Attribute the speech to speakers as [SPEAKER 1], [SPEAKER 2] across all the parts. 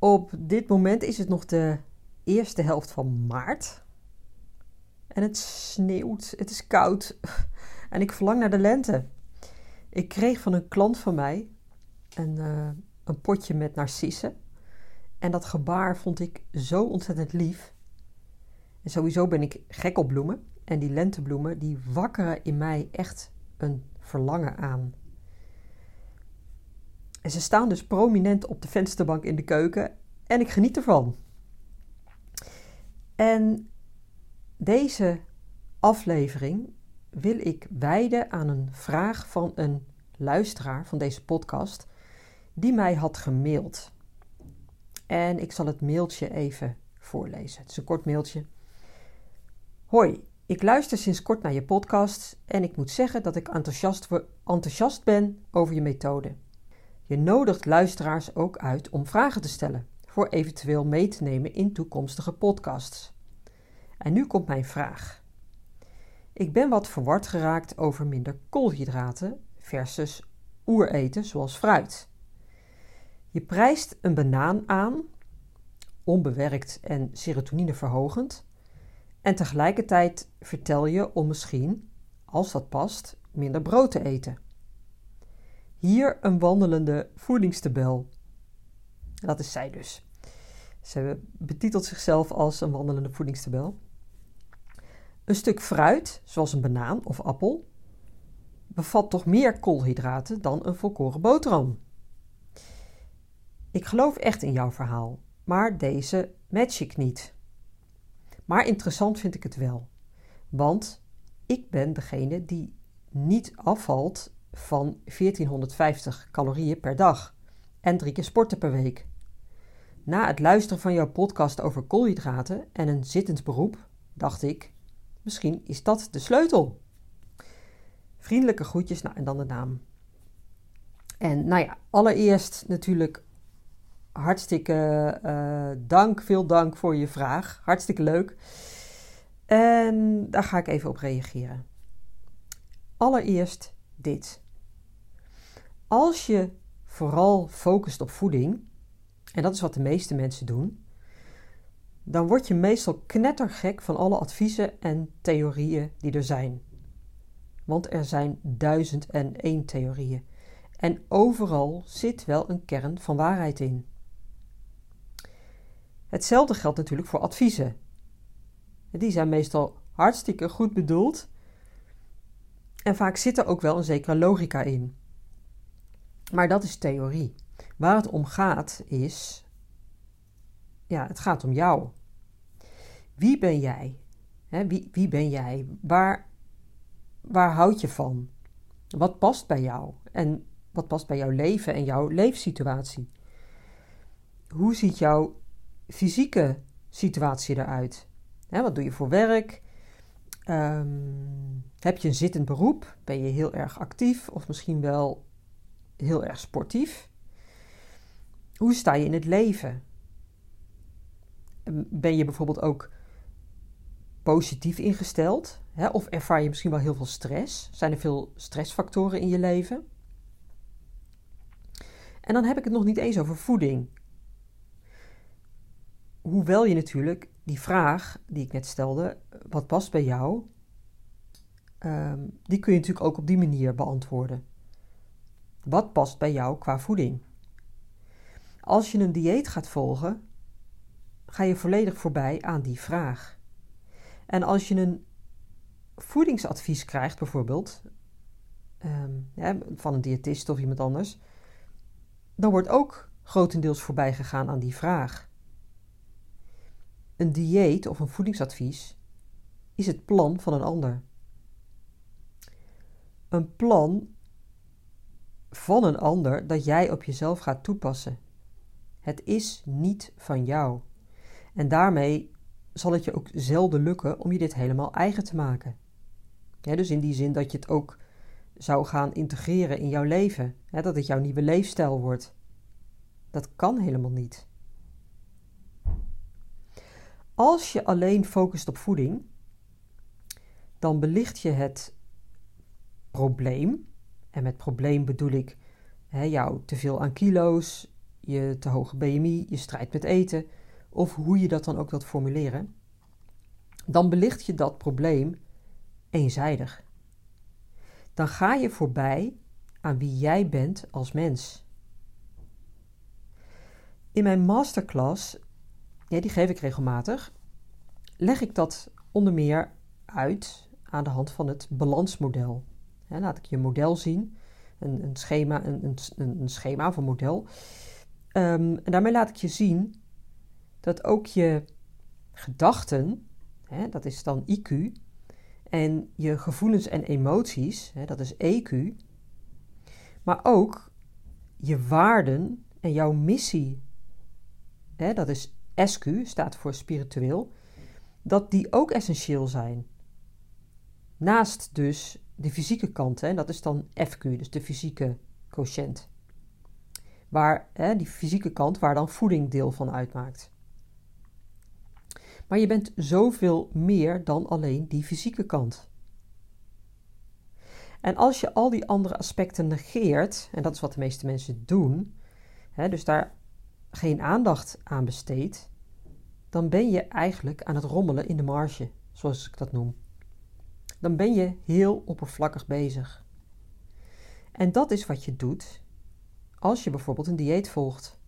[SPEAKER 1] Op dit moment is het nog de eerste helft van maart. En het sneeuwt, het is koud en ik verlang naar de lente. Ik kreeg van een klant van mij een, uh, een potje met narcissen. En dat gebaar vond ik zo ontzettend lief. En sowieso ben ik gek op bloemen. En die lentebloemen die wakkeren in mij echt een verlangen aan. En ze staan dus prominent op de vensterbank in de keuken en ik geniet ervan. En deze aflevering wil ik wijden aan een vraag van een luisteraar van deze podcast die mij had gemaild. En ik zal het mailtje even voorlezen. Het is een kort mailtje. Hoi, ik luister sinds kort naar je podcast en ik moet zeggen dat ik enthousiast, enthousiast ben over je methode. Je nodigt luisteraars ook uit om vragen te stellen, voor eventueel mee te nemen in toekomstige podcasts. En nu komt mijn vraag. Ik ben wat verward geraakt over minder koolhydraten versus oereten zoals fruit. Je prijst een banaan aan, onbewerkt en serotonineverhogend, en tegelijkertijd vertel je om misschien, als dat past, minder brood te eten. Hier een wandelende voedingstabel. Dat is zij dus. Ze betitelt zichzelf als een wandelende voedingstabel. Een stuk fruit, zoals een banaan of appel, bevat toch meer koolhydraten dan een volkoren boterham. Ik geloof echt in jouw verhaal, maar deze match ik niet. Maar interessant vind ik het wel, want ik ben degene die niet afvalt van 1450 calorieën per dag en drie keer sporten per week. Na het luisteren van jouw podcast over koolhydraten en een zittend beroep, dacht ik, misschien is dat de sleutel. Vriendelijke groetjes, nou en dan de naam. En nou ja, allereerst natuurlijk hartstikke uh, dank, veel dank voor je vraag. Hartstikke leuk. En daar ga ik even op reageren. Allereerst dit. Als je vooral focust op voeding, en dat is wat de meeste mensen doen, dan word je meestal knettergek van alle adviezen en theorieën die er zijn. Want er zijn duizend en één theorieën. En overal zit wel een kern van waarheid in. Hetzelfde geldt natuurlijk voor adviezen. Die zijn meestal hartstikke goed bedoeld. En vaak zit er ook wel een zekere logica in. Maar dat is theorie. Waar het om gaat is, ja, het gaat om jou. Wie ben jij? wie, wie ben jij? Waar, waar houd je van? Wat past bij jou? En wat past bij jouw leven en jouw leefsituatie? Hoe ziet jouw fysieke situatie eruit? wat doe je voor werk? Ehm, heb je een zittend beroep? Ben je heel erg actief of misschien wel heel erg sportief? Hoe sta je in het leven? Ben je bijvoorbeeld ook positief ingesteld? Hè? Of ervaar je misschien wel heel veel stress? Zijn er veel stressfactoren in je leven? En dan heb ik het nog niet eens over voeding. Hoewel je natuurlijk die vraag die ik net stelde, wat past bij jou, ehm, die kun je natuurlijk ook op die manier beantwoorden. Wat past bij jou qua voeding? Als je een dieet gaat volgen, ga je volledig voorbij aan die vraag. En als je een voedingsadvies krijgt, bijvoorbeeld um, van een diëtist of iemand anders, dan wordt ook grotendeels voorbij gegaan aan die vraag. Een dieet of een voedingsadvies is het plan van een ander. Een plan van een ander dat jij op jezelf gaat toepassen. Het is niet van jou. En daarmee zal het je ook zelden lukken om je dit helemaal eigen te maken. dus in die zin dat je het ook zou gaan integreren in jouw leven, dat het jouw nieuwe leefstijl wordt. Dat kan helemaal niet. Als je alleen focust op voeding, dan belicht je het probleem. En met probleem bedoel ik hè, jou te veel aan kilo's, je te hoge BMI, je strijd met eten, of hoe je dat dan ook wilt formuleren. Dan belicht je dat probleem eenzijdig. Dan ga je voorbij aan wie jij bent als mens. In mijn masterclass, ja, die geef ik regelmatig, leg ik dat onder meer uit aan de hand van het balansmodel. laat ik je model zien, een, een schema, een, een, een, schema of model. Ehm, en daarmee laat ik je zien dat ook je gedachten, dat is dan IQ, en je gevoelens en emoties, dat is EQ, maar ook je waarden en jouw missie, dat is SQ, staat voor spiritueel, dat die ook essentieel zijn. Naast dus de fysieke kant, hè, dat is dan FQ, dus de fysieke quotient. Waar hè, die fysieke kant, waar dan voeding deel van uitmaakt. Maar je bent zoveel meer dan alleen die fysieke kant. En als je al die andere aspecten negeert, en dat is wat de meeste mensen doen, hè, dus daar geen aandacht aan besteedt, dan ben je eigenlijk aan het rommelen in de marge, zoals ik dat noem. Dan ben je heel oppervlakkig bezig. En dat is wat je doet als je bijvoorbeeld een dieet volgt,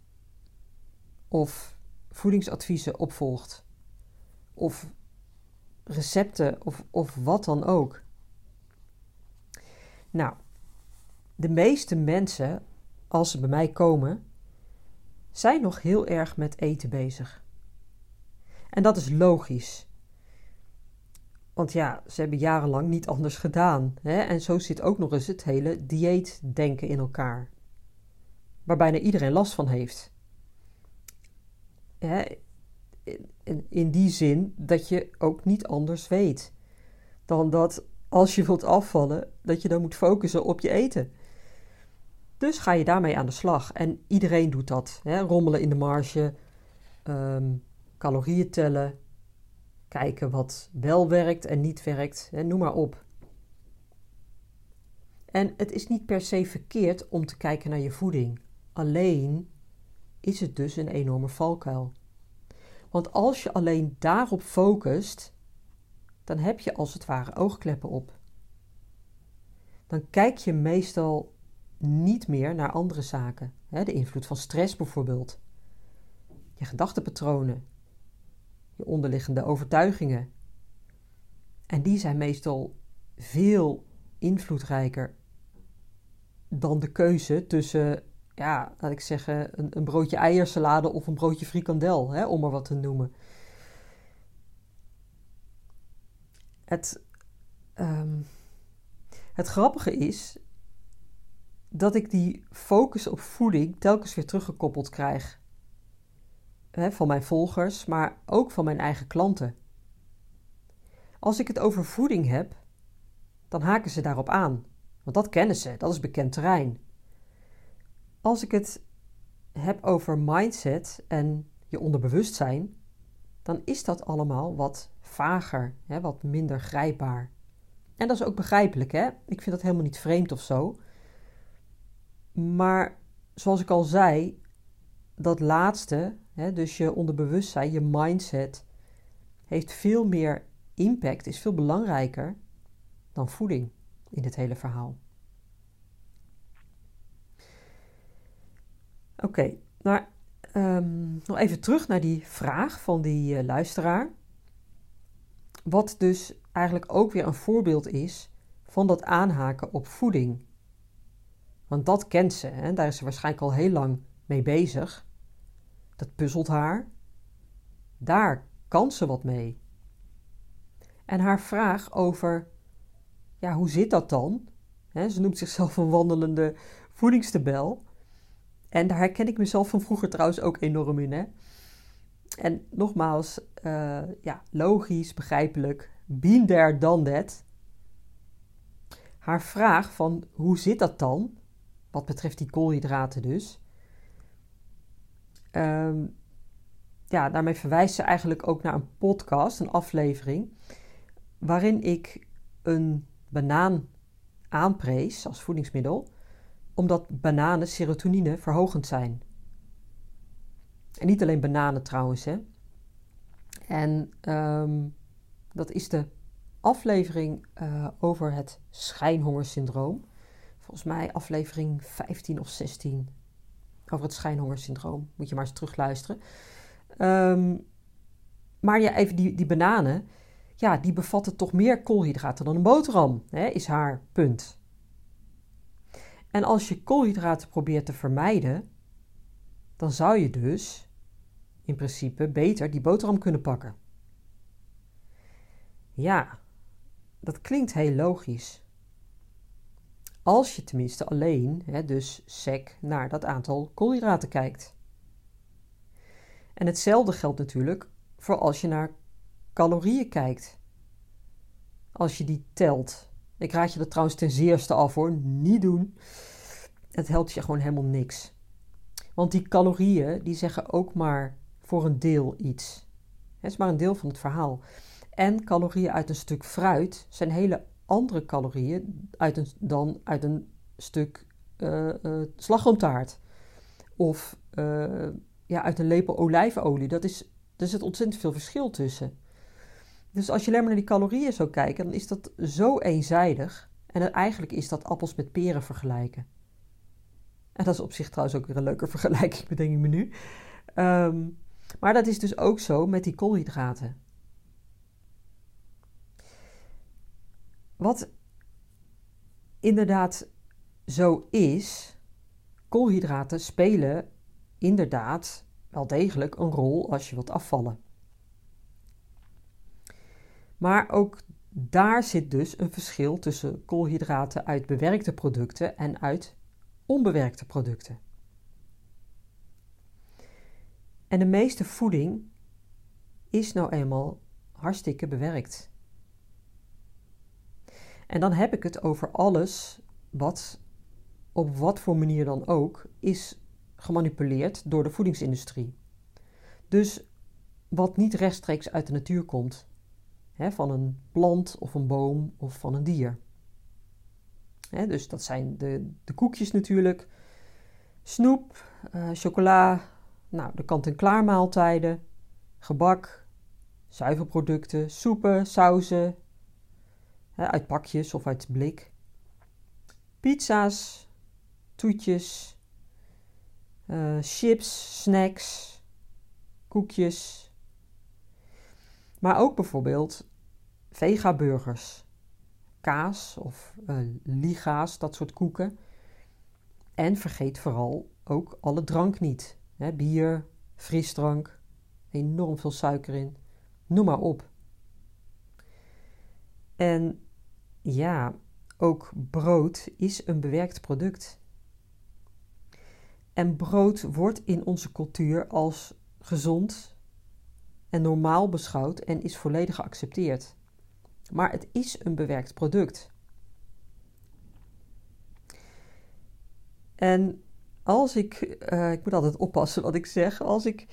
[SPEAKER 1] of voedingsadviezen opvolgt, of recepten of, of wat dan ook. Nou, de meeste mensen, als ze bij mij komen, zijn nog heel erg met eten bezig. En dat is logisch. Want ja, ze hebben jarenlang niet anders gedaan. Hè? En zo zit ook nog eens het hele dieetdenken in elkaar. Waar bijna iedereen last van heeft. In die zin dat je ook niet anders weet. Dan dat als je wilt afvallen, dat je dan moet focussen op je eten. Dus ga je daarmee aan de slag. En iedereen doet dat. Hè? Rommelen in de marge, um, calorieën tellen, kijken wat wel werkt en niet werkt, hè, noem maar op. En het is niet per se verkeerd om te kijken naar je voeding. Alleen is het dus een enorme valkuil. Want als je alleen daarop focust, dan heb je als het ware oogkleppen op. Dan kijk je meestal niet meer naar andere zaken. De invloed van stress bijvoorbeeld. Je gedachtenpatronen, je onderliggende overtuigingen. En die zijn meestal veel invloedrijker dan de keuze tussen, ja, laat ik zeggen, een, broodje eiersalade of een broodje frikandel, hè, om maar wat te noemen. Het, um, het grappige is dat ik die focus op voeding telkens weer teruggekoppeld krijg van mijn volgers, maar ook van mijn eigen klanten. Als ik het over voeding heb, dan haken ze daarop aan, want dat kennen ze, dat is bekend terrein. Als ik het heb over mindset en je onderbewustzijn, dan is dat allemaal wat vager, wat minder grijpbaar. En dat is ook begrijpelijk, hè? Ik vind dat helemaal niet vreemd of zo. Maar zoals ik al zei, dat laatste, hè, dus je onderbewustzijn, je mindset, heeft veel meer impact, is veel belangrijker dan voeding in dit hele verhaal. Oké, um, nog even terug naar die vraag van die uh, luisteraar. Wat dus eigenlijk ook weer een voorbeeld is van dat aanhaken op voeding. Want dat kent ze, hè? daar is ze waarschijnlijk al heel lang mee bezig. Dat puzzelt haar. Daar kan ze wat mee. En haar vraag over, ja, hoe zit dat dan? ze noemt zichzelf een wandelende voedingstabel. En daar herken ik mezelf van vroeger trouwens ook enorm in. Hè? En nogmaals, uh, ja, logisch, begrijpelijk. Been there, done that. Haar vraag van hoe zit dat dan? Wat betreft die koolhydraten dus. Um, ja, daarmee verwijst ze eigenlijk ook naar een podcast, een aflevering, waarin ik een banaan aanprees als voedingsmiddel, omdat bananen serotonine verhogend zijn. En niet alleen bananen trouwens, hè. En ehm, dat is de aflevering uh, over het schijnhongersyndroom. Volgens mij aflevering 15 of 16 over het schijnhongersyndroom. Moet je maar eens terugluisteren. Um, maar ja, even die, die bananen, ja, die bevatten toch meer koolhydraten dan een boterham, hè, is haar punt. En als je koolhydraten probeert te vermijden, dan zou je dus in principe beter die boterham kunnen pakken. Ja, dat klinkt heel logisch. Als je tenminste alleen, hè, dus sec, naar dat aantal koolhydraten kijkt. En hetzelfde geldt natuurlijk voor als je naar calorieën kijkt. Als je die telt. Ik raad je dat trouwens ten zeerste af hoor. Niet doen. Het helpt je gewoon helemaal niks. Want die calorieën die zeggen ook maar voor een deel iets. Het is maar een deel van het verhaal. En calorieën uit een stuk fruit zijn hele andere calorieën uit een, dan uit een stuk uh, uh, slagroomtaart. Of uh, ja, uit een lepel olijfolie. Dat is, er zit ontzettend veel verschil tussen. Dus als je alleen maar naar die calorieën zou kijken, dan is dat zo eenzijdig. En eigenlijk is dat appels met peren vergelijken. En dat is op zich trouwens ook weer een leuke vergelijking, bedenk ik me nu. Ehm, maar dat is dus ook zo met die koolhydraten. Wat inderdaad zo is, koolhydraten spelen inderdaad wel degelijk een rol als je wilt afvallen. Maar ook daar zit dus een verschil tussen koolhydraten uit bewerkte producten en uit onbewerkte producten. En de meeste voeding is nou eenmaal hartstikke bewerkt. En dan heb ik het over alles wat op wat voor manier dan ook is gemanipuleerd door de voedingsindustrie. Dus wat niet rechtstreeks uit de natuur komt, hè, van een plant of een boom of van een dier. Hè, dus dat zijn de, de koekjes natuurlijk, snoep, uh, chocola, nou, de kant-en-klaar maaltijden, gebak, zuivelproducten, soepen, sauzen, hè, uit pakjes of uit blik, pizza's, toetjes, uh, chips, snacks, koekjes. Maar ook bijvoorbeeld vegaburgers, kaas of uh, liga's, dat soort koeken. En vergeet vooral ook alle drank niet. Bier, frisdrank, enorm veel suiker in. Noem maar op. En ja, ook brood is een bewerkt product. En brood wordt in onze cultuur als gezond en normaal beschouwd en is volledig geaccepteerd. Maar het is een bewerkt product. En als ik, uh, ik moet altijd oppassen wat ik zeg, als ik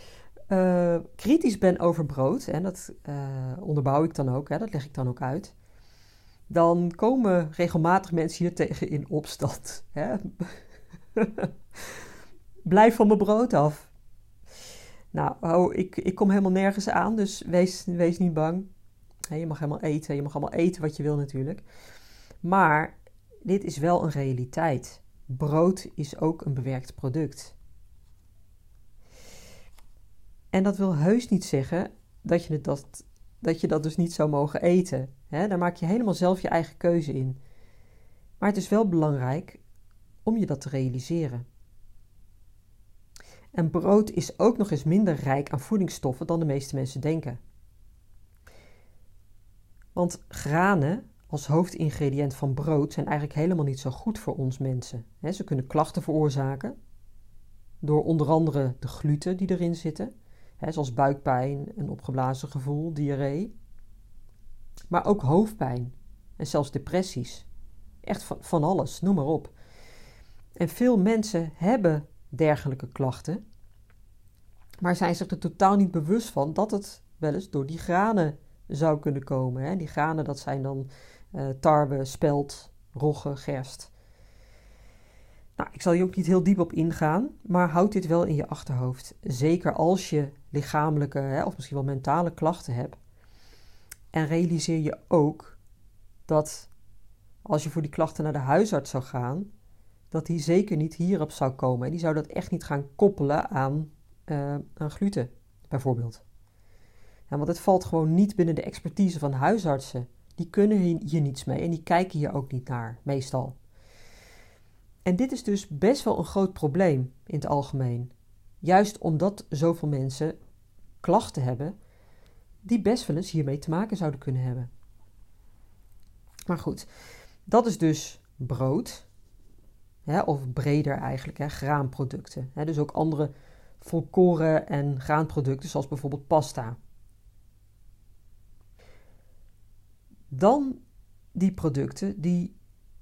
[SPEAKER 1] uh, kritisch ben over brood, en dat uh, onderbouw ik dan ook, hè, dat leg ik dan ook uit, dan komen regelmatig mensen hier tegen in opstand. Hè? Blijf van mijn brood af. Nou, oh, ik, ik kom helemaal nergens aan, dus wees, wees niet bang. je mag helemaal eten, je mag allemaal eten wat je wil natuurlijk. Maar dit is wel een realiteit. Brood is ook een bewerkt product. En dat wil heus niet zeggen dat je dat, dat, je dat dus niet zou mogen eten. Daar maak je helemaal zelf je eigen keuze in. Maar het is wel belangrijk om je dat te realiseren. En brood is ook nog eens minder rijk aan voedingsstoffen dan de meeste mensen denken. Want granen als hoofdingrediënt van brood zijn eigenlijk helemaal niet zo goed voor ons mensen. ze kunnen klachten veroorzaken door onder andere de gluten die erin zitten, zoals buikpijn, een opgeblazen gevoel, diarree. Maar ook hoofdpijn en zelfs depressies. Echt van, van alles, noem maar op. En veel mensen hebben dergelijke klachten, maar zijn zich er totaal niet bewust van dat het wel eens door die granen zou kunnen komen. Hè? Die granen, dat zijn dan uh, tarwe, spelt, rogge, gerst. Nou, ik zal hier ook niet heel diep op ingaan, maar houd dit wel in je achterhoofd. Zeker als je lichamelijke hè, of misschien wel mentale klachten hebt. En realiseer je ook dat als je voor die klachten naar de huisarts zou gaan, dat die zeker niet hierop zou komen. En die zou dat echt niet gaan koppelen aan, uh, aan gluten, bijvoorbeeld. Ja, want het valt gewoon niet binnen de expertise van huisartsen. Die kunnen hier niets mee en die kijken hier ook niet naar, meestal. En dit is dus best wel een groot probleem in het algemeen. Juist omdat zoveel mensen klachten hebben die best wel eens hiermee te maken zouden kunnen hebben. Maar goed, dat is dus brood. Hè, of breder eigenlijk, hè, graanproducten. Hè, dus ook andere volkoren en graanproducten, zoals bijvoorbeeld pasta. Dan die producten die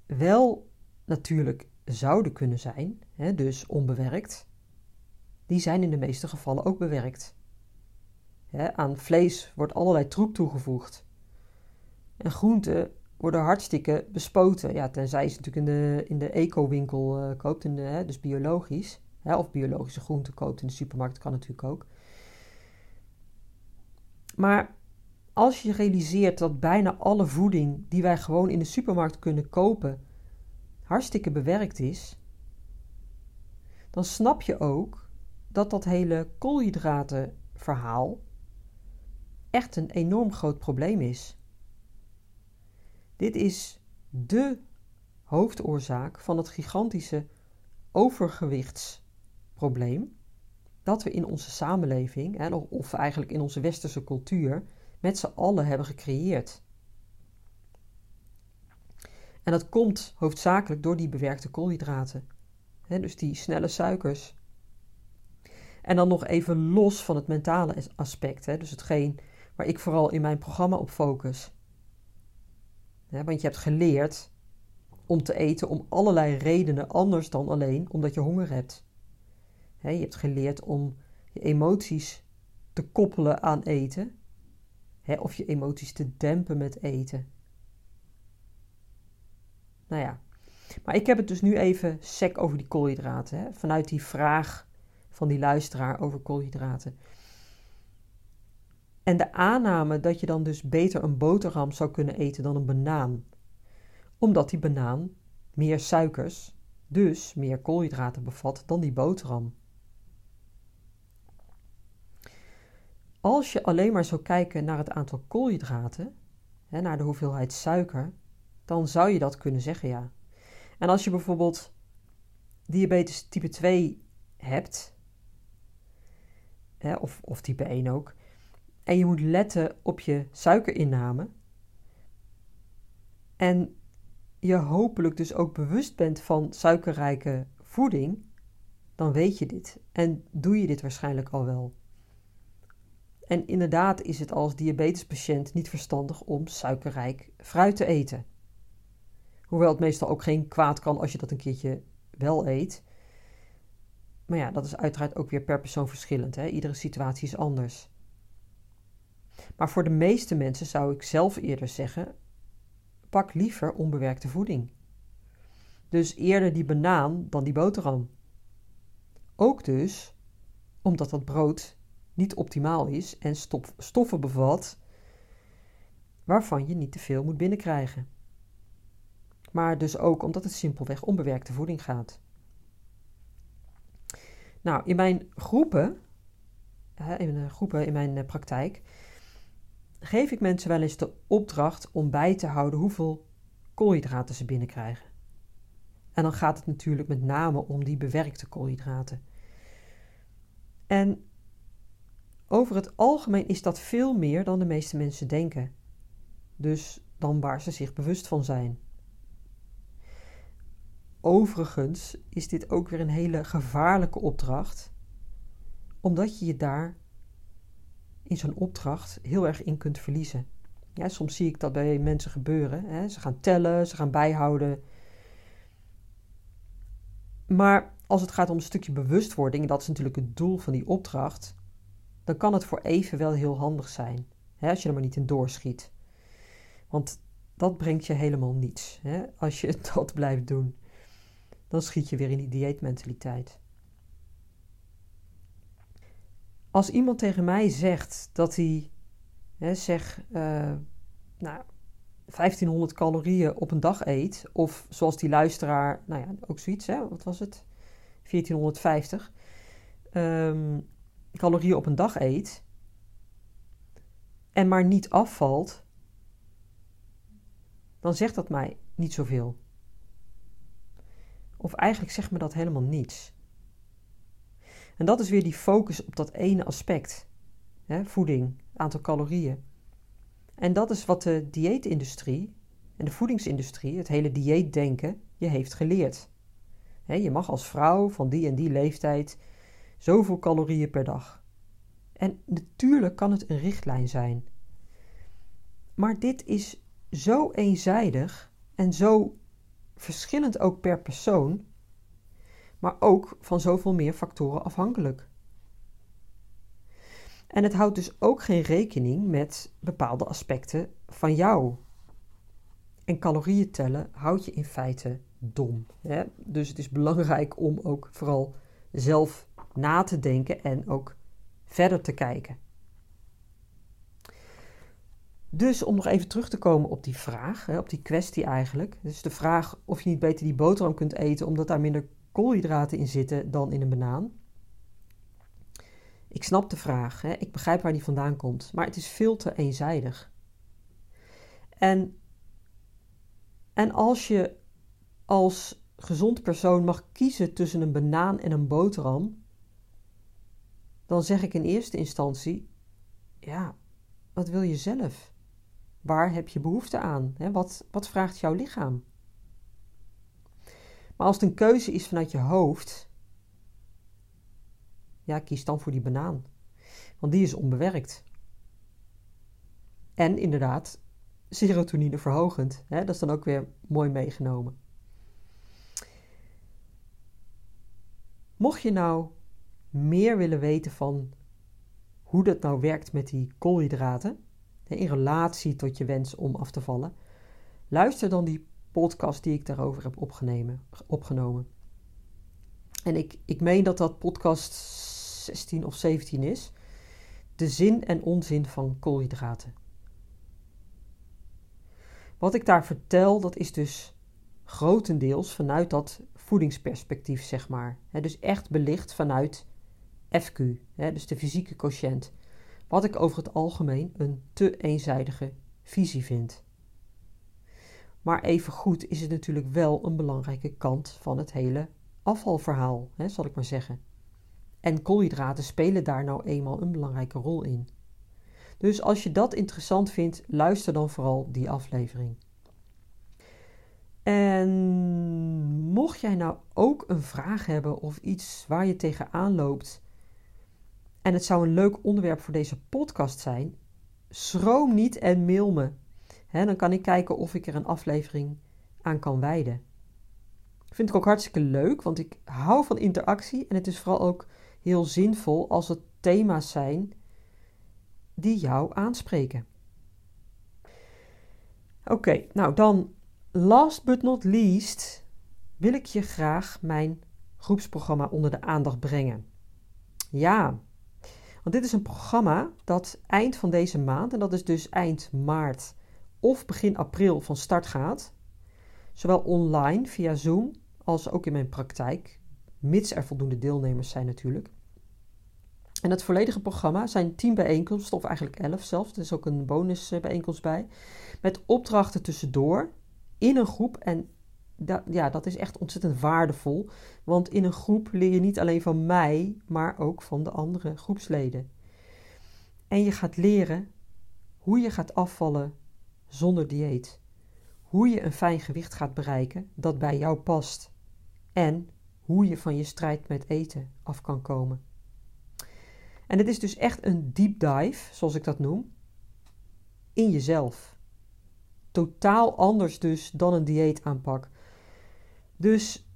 [SPEAKER 1] wel natuurlijk zouden kunnen zijn, hè, dus onbewerkt, die zijn in de meeste gevallen ook bewerkt. Hè, aan vlees wordt allerlei troep toegevoegd. En groenten worden hartstikke bespoten. Ja, tenzij je ze natuurlijk in de, in de eco-winkel uh, koopt, in de, hè, dus biologisch. Hè, of biologische groenten koopt in de supermarkt, kan natuurlijk ook. Maar als je realiseert dat bijna alle voeding die wij gewoon in de supermarkt kunnen kopen hartstikke bewerkt is, dan snap je ook dat dat hele koolhydratenverhaal echt een enorm groot probleem is. Dit is de hoofdoorzaak van het gigantische overgewichtsprobleem dat we in onze samenleving, of eigenlijk in onze westerse cultuur, met z'n allen hebben gecreëerd. En dat komt hoofdzakelijk door die bewerkte koolhydraten. dus die snelle suikers. En dan nog even los van het mentale aspect. dus hetgeen waar ik vooral in mijn programma op focus. want je hebt geleerd om te eten om allerlei redenen anders dan alleen omdat je honger hebt. je hebt geleerd om je emoties te koppelen aan eten of je emoties te dempen met eten. Nou ja, maar ik heb het dus nu even sec over die koolhydraten. Hè? Vanuit die vraag van die luisteraar over koolhydraten. En de aanname dat je dan dus beter een boterham zou kunnen eten dan een banaan. Omdat die banaan meer suikers, dus meer koolhydraten bevat dan die boterham. Als je alleen maar zou kijken naar het aantal koolhydraten, hè, naar de hoeveelheid suiker, dan zou je dat kunnen zeggen, ja. En als je bijvoorbeeld diabetes type 2 hebt, hè, of, of type 1 ook, en je moet letten op je suikerinname, en je hopelijk dus ook bewust bent van suikerrijke voeding, dan weet je dit en doe je dit waarschijnlijk al wel. En inderdaad is het als diabetespatiënt niet verstandig om suikerrijk fruit te eten. Hoewel het meestal ook geen kwaad kan als je dat een keertje wel eet. Maar ja, dat is uiteraard ook weer per persoon verschillend. Hè? Iedere situatie is anders. Maar voor de meeste mensen zou ik zelf eerder zeggen: pak liever onbewerkte voeding. Dus eerder die banaan dan die boterham. Ook dus omdat dat brood niet optimaal is en stoffen bevat waarvan je niet te veel moet binnenkrijgen. Maar dus ook omdat het simpelweg onbewerkte voeding gaat. Nou, in mijn groepen, in mijn groepen in mijn eh, praktijk, geef ik mensen wel eens de opdracht om bij te houden hoeveel koolhydraten ze binnenkrijgen. En dan gaat het natuurlijk met name om die bewerkte koolhydraten. En over het algemeen is dat veel meer dan de meeste mensen denken. Dus dan waar ze zich bewust van zijn. Overigens is dit ook weer een hele gevaarlijke opdracht, omdat je je daar in zo'n opdracht heel erg in kunt verliezen. Ja, soms zie ik dat bij mensen gebeuren. Hè. Ze gaan tellen, ze gaan bijhouden. Maar als het gaat om een stukje bewustwording, en dat is natuurlijk het doel van die opdracht, dan kan het voor even wel heel handig zijn. Hè, als je er maar niet in doorschiet. Want dat brengt je helemaal niets. Hè? Als je dat blijft doen, dan schiet je weer in die dieetmentaliteit. Als iemand tegen mij zegt dat hij, hè, zeg, uh, nou, 1500 calorieën op een dag eet, of zoals die luisteraar, nou ja, ook zoiets, hè, wat was het? 1450 um, calorieën op een dag eet, en maar niet afvalt, dan zegt dat mij niet zoveel. Of eigenlijk zegt me dat helemaal niets. En dat is weer die focus op dat ene aspect: hè, voeding, aantal calorieën. En dat is wat de dieetindustrie en de voedingsindustrie, het hele dieetdenken, je heeft geleerd. je mag als vrouw van die en die leeftijd zoveel calorieën per dag. En natuurlijk kan het een richtlijn zijn. Maar dit is zo eenzijdig en zo verschillend ook per persoon, maar ook van zoveel meer factoren afhankelijk. En het houdt dus ook geen rekening met bepaalde aspecten van jou. En calorieën tellen houdt je in feite dom. Hè? Dus het is belangrijk om ook vooral zelf na te denken en ook verder te kijken. Dus om nog even terug te komen op die vraag, op die kwestie eigenlijk. Dus de vraag of je niet beter die boterham kunt eten omdat daar minder koolhydraten in zitten dan in een banaan. Ik snap de vraag, ik begrijp waar die vandaan komt, maar het is veel te eenzijdig. En, en als je als gezond persoon mag kiezen tussen een banaan en een boterham, dan zeg ik in eerste instantie: ja, wat wil je zelf? Waar heb je behoefte aan? Wat, wat vraagt jouw lichaam? Maar als het een keuze is vanuit je hoofd, ja, kies dan voor die banaan. Want die is onbewerkt. En inderdaad, serotonine verhogend. Hè? Dat is dan ook weer mooi meegenomen. Mocht je nou meer willen weten van hoe dat nou werkt met die koolhydraten, in relatie tot je wens om af te vallen, luister dan die podcast die ik daarover heb opgenomen. En ik, ik meen dat dat podcast 16 of 17 is. De zin en onzin van koolhydraten. Wat ik daar vertel, dat is dus grotendeels vanuit dat voedingsperspectief, zeg maar. dus echt belicht vanuit FQ, dus de fysieke quotient wat ik over het algemeen een te eenzijdige visie vind. Maar evengoed is het natuurlijk wel een belangrijke kant van het hele afvalverhaal, hè, zal ik maar zeggen. En koolhydraten spelen daar nou eenmaal een belangrijke rol in. Dus als je dat interessant vindt, luister dan vooral die aflevering. En mocht jij nou ook een vraag hebben of iets waar je tegenaan loopt en het zou een leuk onderwerp voor deze podcast zijn, schroom niet en mail me. dan kan ik kijken of ik er een aflevering aan kan wijden. Vind ik ook hartstikke leuk, want ik hou van interactie en het is vooral ook heel zinvol als het thema's zijn die jou aanspreken. Oké, nou dan, last but not least, wil ik je graag mijn groepsprogramma onder de aandacht brengen. Ja, want dit is een programma dat eind van deze maand, en dat is dus eind maart of begin april van start gaat. Zowel online via Zoom als ook in mijn praktijk, mits er voldoende deelnemers zijn natuurlijk. En het volledige programma zijn 10 bijeenkomsten, of eigenlijk 11 zelfs. Er is ook een bonusbijeenkomst bij. Met opdrachten tussendoor in een groep. En dat, ja, dat is echt ontzettend waardevol. Want in een groep leer je niet alleen van mij, maar ook van de andere groepsleden. En je gaat leren hoe je gaat afvallen zonder dieet. Hoe je een fijn gewicht gaat bereiken dat bij jou past. En hoe je van je strijd met eten af kan komen. En het is dus echt een deep dive, zoals ik dat noem, in jezelf. Totaal anders dus dan een dieetaanpak. Dus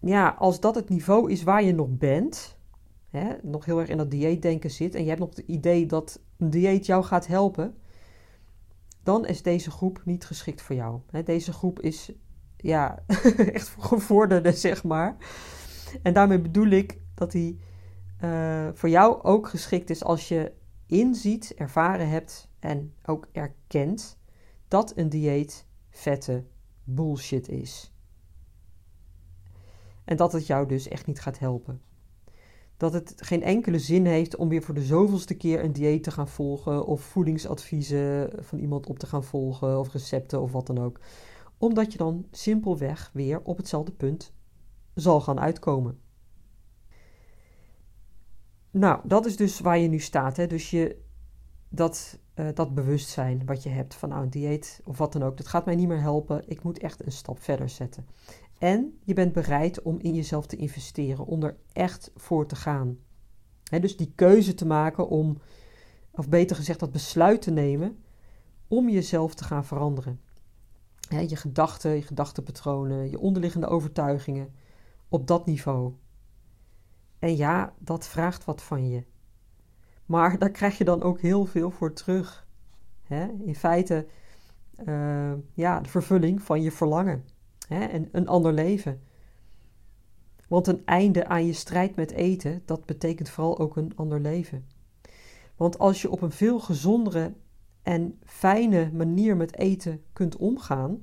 [SPEAKER 1] ja, als dat het niveau is waar je nog bent, hè, nog heel erg in dat dieetdenken zit en je hebt nog het idee dat een dieet jou gaat helpen, dan is deze groep niet geschikt voor jou. Deze groep is ja, echt voor gevorderden, zeg maar. En daarmee bedoel ik dat hij uh, voor jou ook geschikt is als je inziet, ervaren hebt en ook erkent dat een dieet vette bullshit is. En dat het jou dus echt niet gaat helpen. Dat het geen enkele zin heeft om weer voor de zoveelste keer een dieet te gaan volgen of voedingsadviezen van iemand op te gaan volgen of recepten of wat dan ook. Omdat je dan simpelweg weer op hetzelfde punt zal gaan uitkomen. Nou, dat is dus waar je nu staat. Hè? Dus je, dat, uh, dat bewustzijn wat je hebt van nou, een dieet of wat dan ook, dat gaat mij niet meer helpen. Ik moet echt een stap verder zetten. En je bent bereid om in jezelf te investeren, om er echt voor te gaan. Dus die keuze te maken om, of beter gezegd, dat besluit te nemen om jezelf te gaan veranderen. Je gedachten, je gedachtenpatronen, je onderliggende overtuigingen op dat niveau. En ja, dat vraagt wat van je. Maar daar krijg je dan ook heel veel voor terug. In feite, uh, ja, de vervulling van je verlangen. Hè? En een ander leven. Want een einde aan je strijd met eten, dat betekent vooral ook een ander leven. Want als je op een veel gezondere en fijne manier met eten kunt omgaan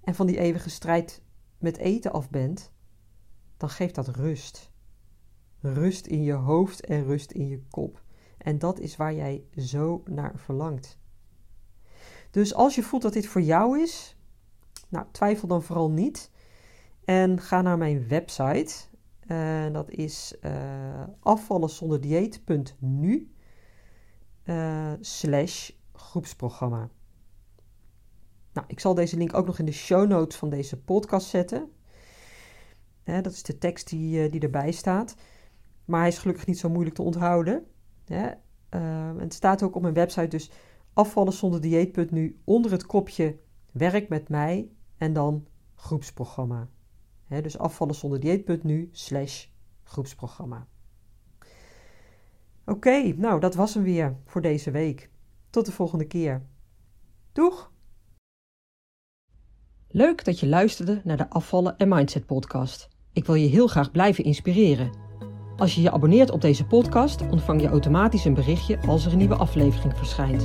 [SPEAKER 1] en van die eeuwige strijd met eten af bent, dan geeft dat rust rust in je hoofd en rust in je kop. En dat is waar jij zo naar verlangt. Dus als je voelt dat dit voor jou is, nou, twijfel dan vooral niet. En ga naar mijn website. Uh, dat is uh, afvallenzonderdieet.nu uh, slash groepsprogramma. Nou, ik zal deze link ook nog in de show notes van deze podcast zetten. dat is de tekst die, die erbij staat. Maar hij is gelukkig niet zo moeilijk te onthouden. Uh, het staat ook op mijn website, dus afvallen zonder dieet.nu onder het kopje werk met mij en dan groepsprogramma. Dus afvallen zonder dieet.nu slash groepsprogramma. Oké, nou dat was hem weer voor deze week. Tot de volgende keer. Doeg! Leuk dat je luisterde naar de Afvallen en Mindset podcast. Ik wil je heel graag blijven inspireren. Als je je abonneert op deze podcast, ontvang je automatisch een berichtje als er een nieuwe aflevering verschijnt.